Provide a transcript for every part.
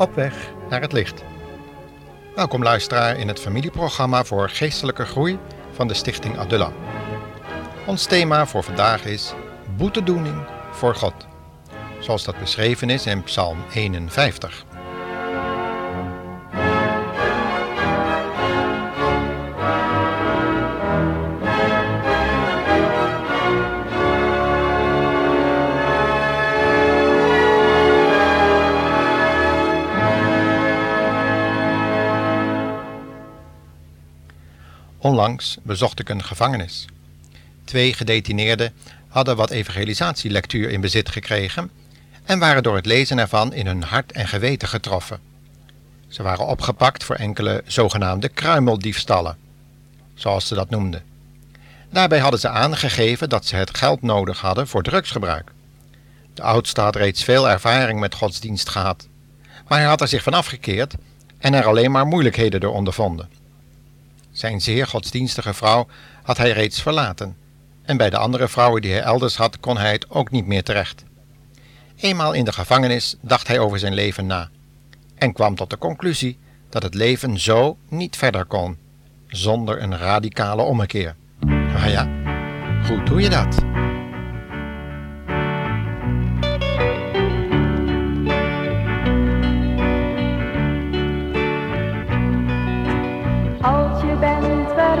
Op weg naar het licht. Welkom luisteraar in het familieprogramma voor geestelijke groei van de Stichting Adulla. Ons thema voor vandaag is boetedoening voor God, zoals dat beschreven is in Psalm 51. Onlangs bezocht ik een gevangenis. Twee gedetineerden hadden wat evangelisatielectuur in bezit gekregen en waren door het lezen ervan in hun hart en geweten getroffen. Ze waren opgepakt voor enkele zogenaamde kruimeldiefstallen, zoals ze dat noemden. Daarbij hadden ze aangegeven dat ze het geld nodig hadden voor drugsgebruik. De oudste had reeds veel ervaring met godsdienst gehad, maar hij had er zich van afgekeerd en er alleen maar moeilijkheden door ondervonden. Zijn zeer godsdienstige vrouw had hij reeds verlaten, en bij de andere vrouwen die hij elders had kon hij het ook niet meer terecht. Eenmaal in de gevangenis dacht hij over zijn leven na en kwam tot de conclusie dat het leven zo niet verder kon, zonder een radicale ommekeer. Maar ja, hoe doe je dat?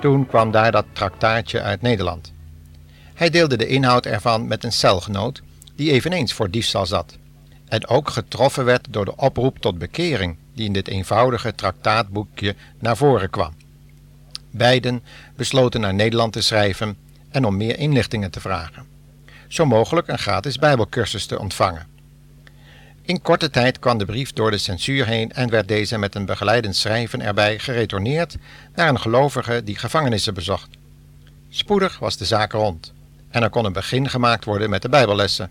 Toen kwam daar dat traktaatje uit Nederland. Hij deelde de inhoud ervan met een celgenoot die eveneens voor diefstal zat en ook getroffen werd door de oproep tot bekering die in dit eenvoudige traktaatboekje naar voren kwam. Beiden besloten naar Nederland te schrijven en om meer inlichtingen te vragen. Zo mogelijk een gratis Bijbelcursus te ontvangen. In korte tijd kwam de brief door de censuur heen en werd deze met een begeleidend schrijven erbij geretourneerd naar een gelovige die gevangenissen bezocht. Spoedig was de zaak rond en er kon een begin gemaakt worden met de Bijbellessen.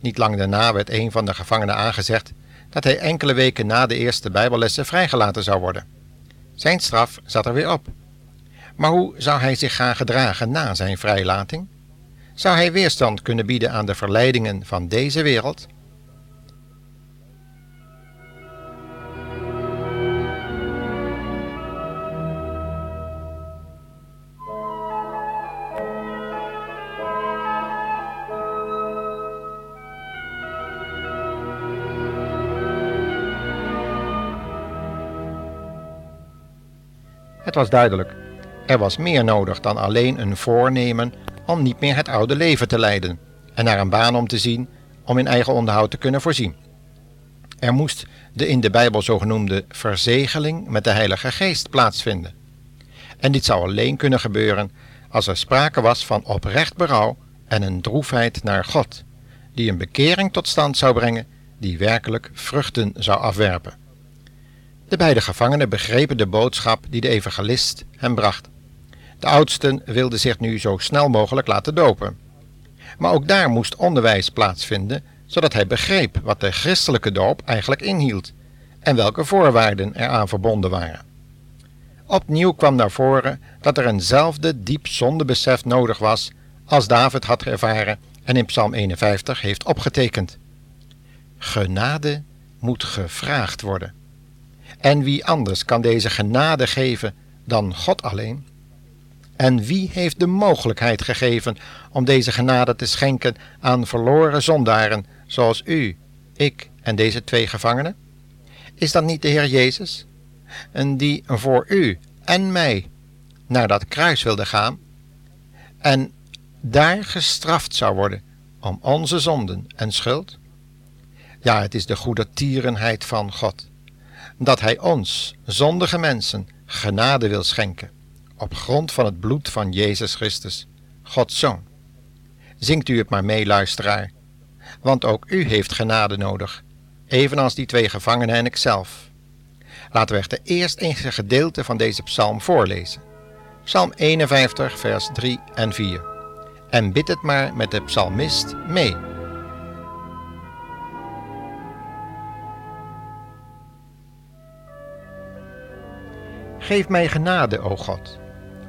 Niet lang daarna werd een van de gevangenen aangezegd dat hij enkele weken na de eerste Bijbellessen vrijgelaten zou worden. Zijn straf zat er weer op. Maar hoe zou hij zich gaan gedragen na zijn vrijlating? Zou hij weerstand kunnen bieden aan de verleidingen van deze wereld? Het was duidelijk. Er was meer nodig dan alleen een voornemen om niet meer het oude leven te leiden en naar een baan om te zien om in eigen onderhoud te kunnen voorzien. Er moest de in de Bijbel zogenoemde verzegeling met de Heilige Geest plaatsvinden. En dit zou alleen kunnen gebeuren als er sprake was van oprecht berouw en een droefheid naar God, die een bekering tot stand zou brengen die werkelijk vruchten zou afwerpen. De beide gevangenen begrepen de boodschap die de evangelist hem bracht. De oudsten wilden zich nu zo snel mogelijk laten dopen. Maar ook daar moest onderwijs plaatsvinden, zodat hij begreep wat de christelijke doop eigenlijk inhield en welke voorwaarden eraan verbonden waren. Opnieuw kwam naar voren dat er eenzelfde diep zondebesef nodig was als David had ervaren en in Psalm 51 heeft opgetekend. Genade moet gevraagd worden. En wie anders kan deze genade geven dan God alleen? En wie heeft de mogelijkheid gegeven om deze genade te schenken aan verloren zondaren zoals u, ik en deze twee gevangenen? Is dat niet de Heer Jezus? En die voor u en mij naar dat kruis wilde gaan en daar gestraft zou worden om onze zonden en schuld? Ja, het is de goede tierenheid van God, dat Hij ons, zondige mensen, genade wil schenken, op grond van het bloed van Jezus Christus, Gods Zoon. Zingt u het maar mee, luisteraar, want ook u heeft genade nodig, evenals die twee gevangenen en ikzelf. Laten we echter eerst een gedeelte van deze psalm voorlezen. Psalm 51, vers 3 en 4. En bid het maar met de psalmist mee. Geef mij genade, o God,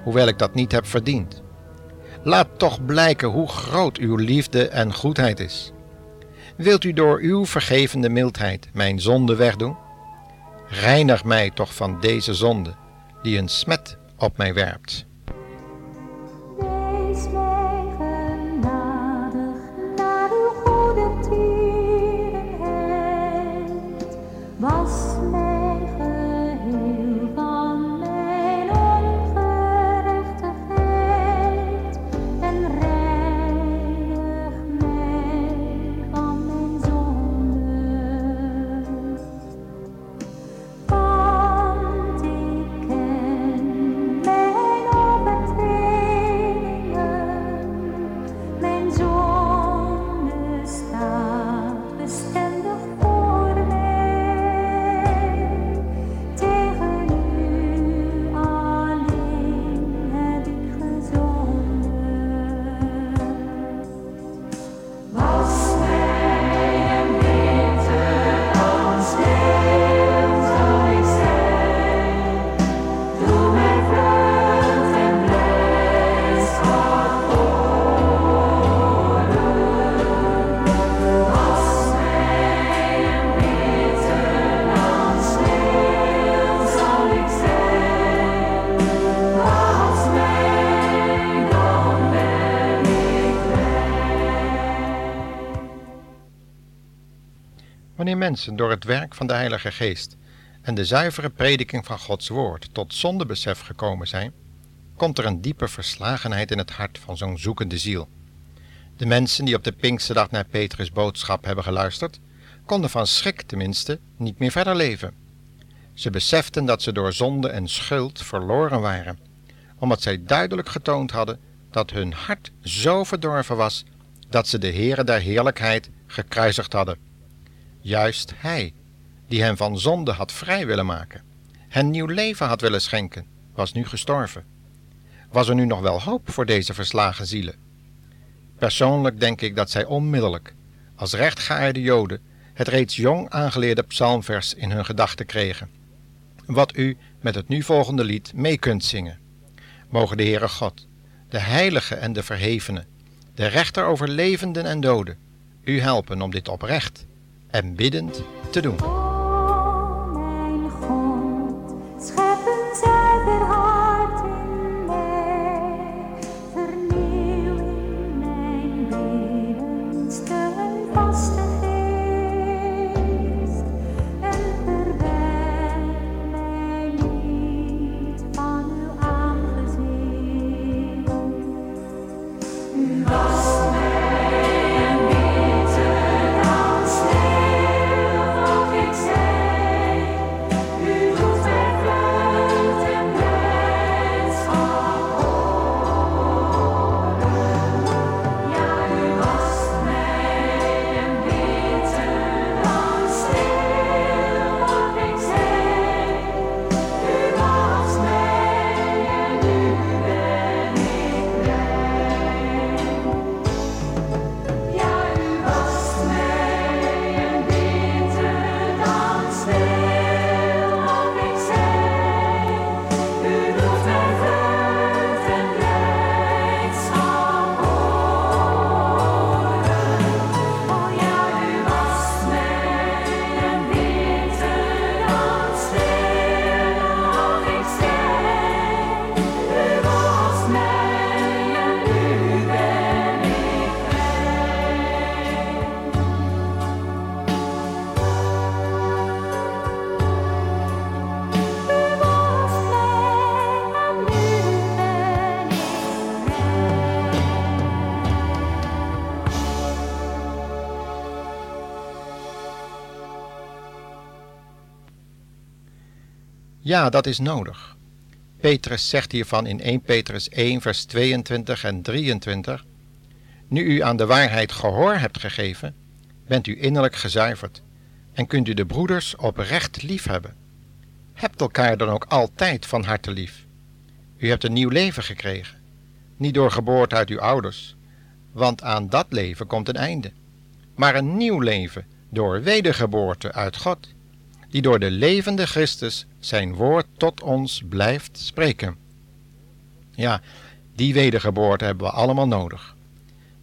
hoewel ik dat niet heb verdiend. Laat toch blijken hoe groot uw liefde en goedheid is. Wilt u door uw vergevende mildheid mijn zonde wegdoen? Reinig mij toch van deze zonde, die een smet op mij werpt. Mensen door het werk van de Heilige Geest en de zuivere prediking van Gods Woord tot zondebesef gekomen zijn, komt er een diepe verslagenheid in het hart van zo'n zoekende ziel. De mensen die op de Pinksterdag naar Petrus' boodschap hebben geluisterd, konden van schrik tenminste niet meer verder leven. Ze beseften dat ze door zonde en schuld verloren waren, omdat zij duidelijk getoond hadden dat hun hart zo verdorven was dat ze de Heere der Heerlijkheid gekruisigd hadden. Juist Hij, die hen van zonde had vrij willen maken, hen nieuw leven had willen schenken, was nu gestorven. Was er nu nog wel hoop voor deze verslagen zielen? Persoonlijk denk ik dat zij onmiddellijk, als rechtgeaarde Joden, het reeds jong aangeleerde psalmvers in hun gedachten kregen, wat u met het nu volgende lied mee kunt zingen. Mogen de Heere God, de Heilige en de Verhevene, de rechter over levenden en doden, u helpen om dit oprecht en biddend te doen. Ja, dat is nodig. Petrus zegt hiervan in 1 Petrus 1, vers 22 en 23. Nu u aan de waarheid gehoor hebt gegeven, bent u innerlijk gezuiverd en kunt u de broeders oprecht lief hebben. Hebt elkaar dan ook altijd van harte lief. U hebt een nieuw leven gekregen, niet door geboorte uit uw ouders, want aan dat leven komt een einde, maar een nieuw leven door wedergeboorte uit God, die door de levende Christus zijn woord tot ons blijft spreken. Ja, die wedergeboorte hebben we allemaal nodig.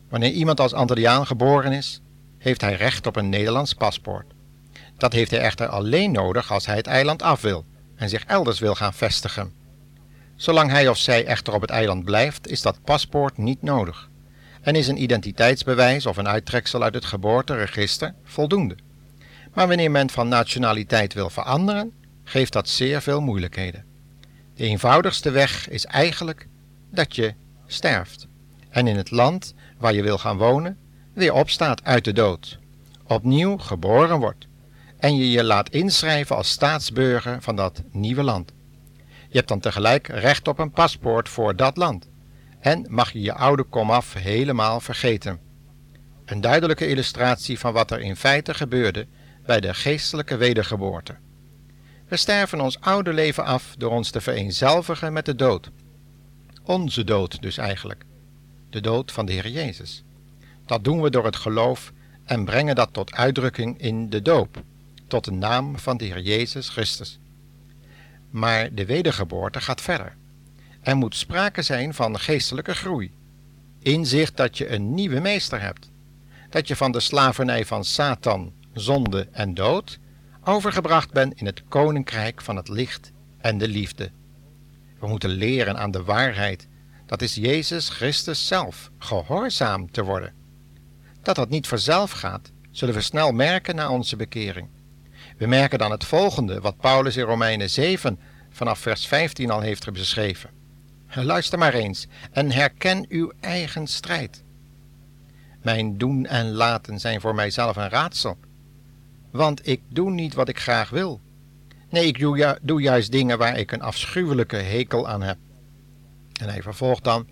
Wanneer iemand als Antilliaan geboren is, heeft hij recht op een Nederlands paspoort. Dat heeft hij echter alleen nodig als hij het eiland af wil en zich elders wil gaan vestigen. Zolang hij of zij echter op het eiland blijft, is dat paspoort niet nodig en is een identiteitsbewijs of een uittreksel uit het geboorteregister voldoende. Maar wanneer men van nationaliteit wil veranderen, geeft dat zeer veel moeilijkheden. De eenvoudigste weg is eigenlijk dat je sterft en in het land waar je wil gaan wonen weer opstaat uit de dood, opnieuw geboren wordt en je je laat inschrijven als staatsburger van dat nieuwe land. Je hebt dan tegelijk recht op een paspoort voor dat land en mag je je oude komaf helemaal vergeten. Een duidelijke illustratie van wat er in feite gebeurde bij de geestelijke wedergeboorte. We sterven ons oude leven af door ons te vereenzelvigen met de dood. Onze dood dus eigenlijk. De dood van de Heer Jezus. Dat doen we door het geloof en brengen dat tot uitdrukking in de doop, tot de naam van de Heer Jezus Christus. Maar de wedergeboorte gaat verder. Er moet sprake zijn van geestelijke groei. Inzicht dat je een nieuwe meester hebt. Dat je van de slavernij van Satan, zonde en dood overgebracht bent in het koninkrijk van het licht en de liefde. We moeten leren aan de waarheid, dat is Jezus Christus zelf, gehoorzaam te worden. Dat dat niet vanzelf gaat, zullen we snel merken na onze bekering. We merken dan het volgende, wat Paulus in Romeinen 7 vanaf vers 15 al heeft beschreven. Luister maar eens en herken uw eigen strijd. Mijn doen en laten zijn voor mijzelf een raadsel, want ik doe niet wat ik graag wil. Nee, ik doe, doe juist dingen waar ik een afschuwelijke hekel aan heb. En hij vervolgt dan: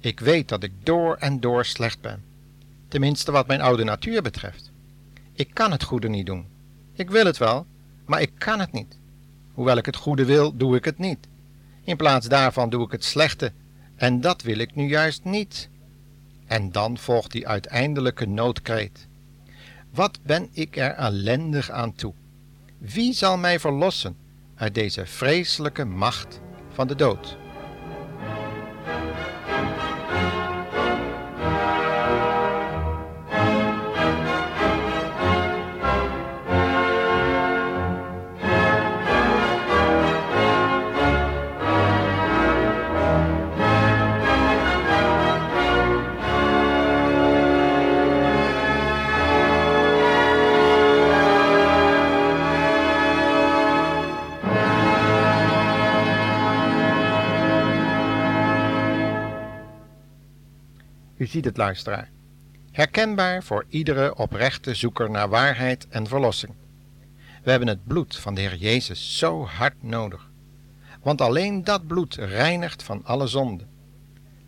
Ik weet dat ik door en door slecht ben, tenminste wat mijn oude natuur betreft. Ik kan het goede niet doen. Ik wil het wel, maar ik kan het niet. Hoewel ik het goede wil, doe ik het niet. In plaats daarvan doe ik het slechte, en dat wil ik nu juist niet. En dan volgt die uiteindelijke noodkreet. Wat ben ik er ellendig aan toe? Wie zal mij verlossen uit deze vreselijke macht van de dood? Ziet het, luisteraar. Herkenbaar voor iedere oprechte zoeker naar waarheid en verlossing. We hebben het bloed van de Heer Jezus zo hard nodig. Want alleen dat bloed reinigt van alle zonde.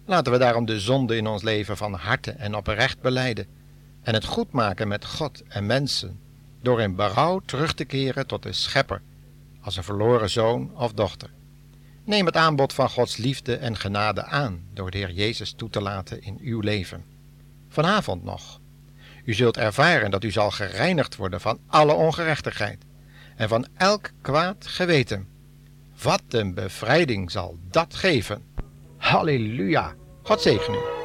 Laten we daarom de zonde in ons leven van harte en oprecht beleiden en het goed maken met God en mensen door in berouw terug te keren tot de Schepper als een verloren zoon of dochter. Neem het aanbod van Gods liefde en genade aan door de Heer Jezus toe te laten in uw leven. Vanavond nog. U zult ervaren dat u zal gereinigd worden van alle ongerechtigheid en van elk kwaad geweten. Wat een bevrijding zal dat geven. Halleluja. God zegen u.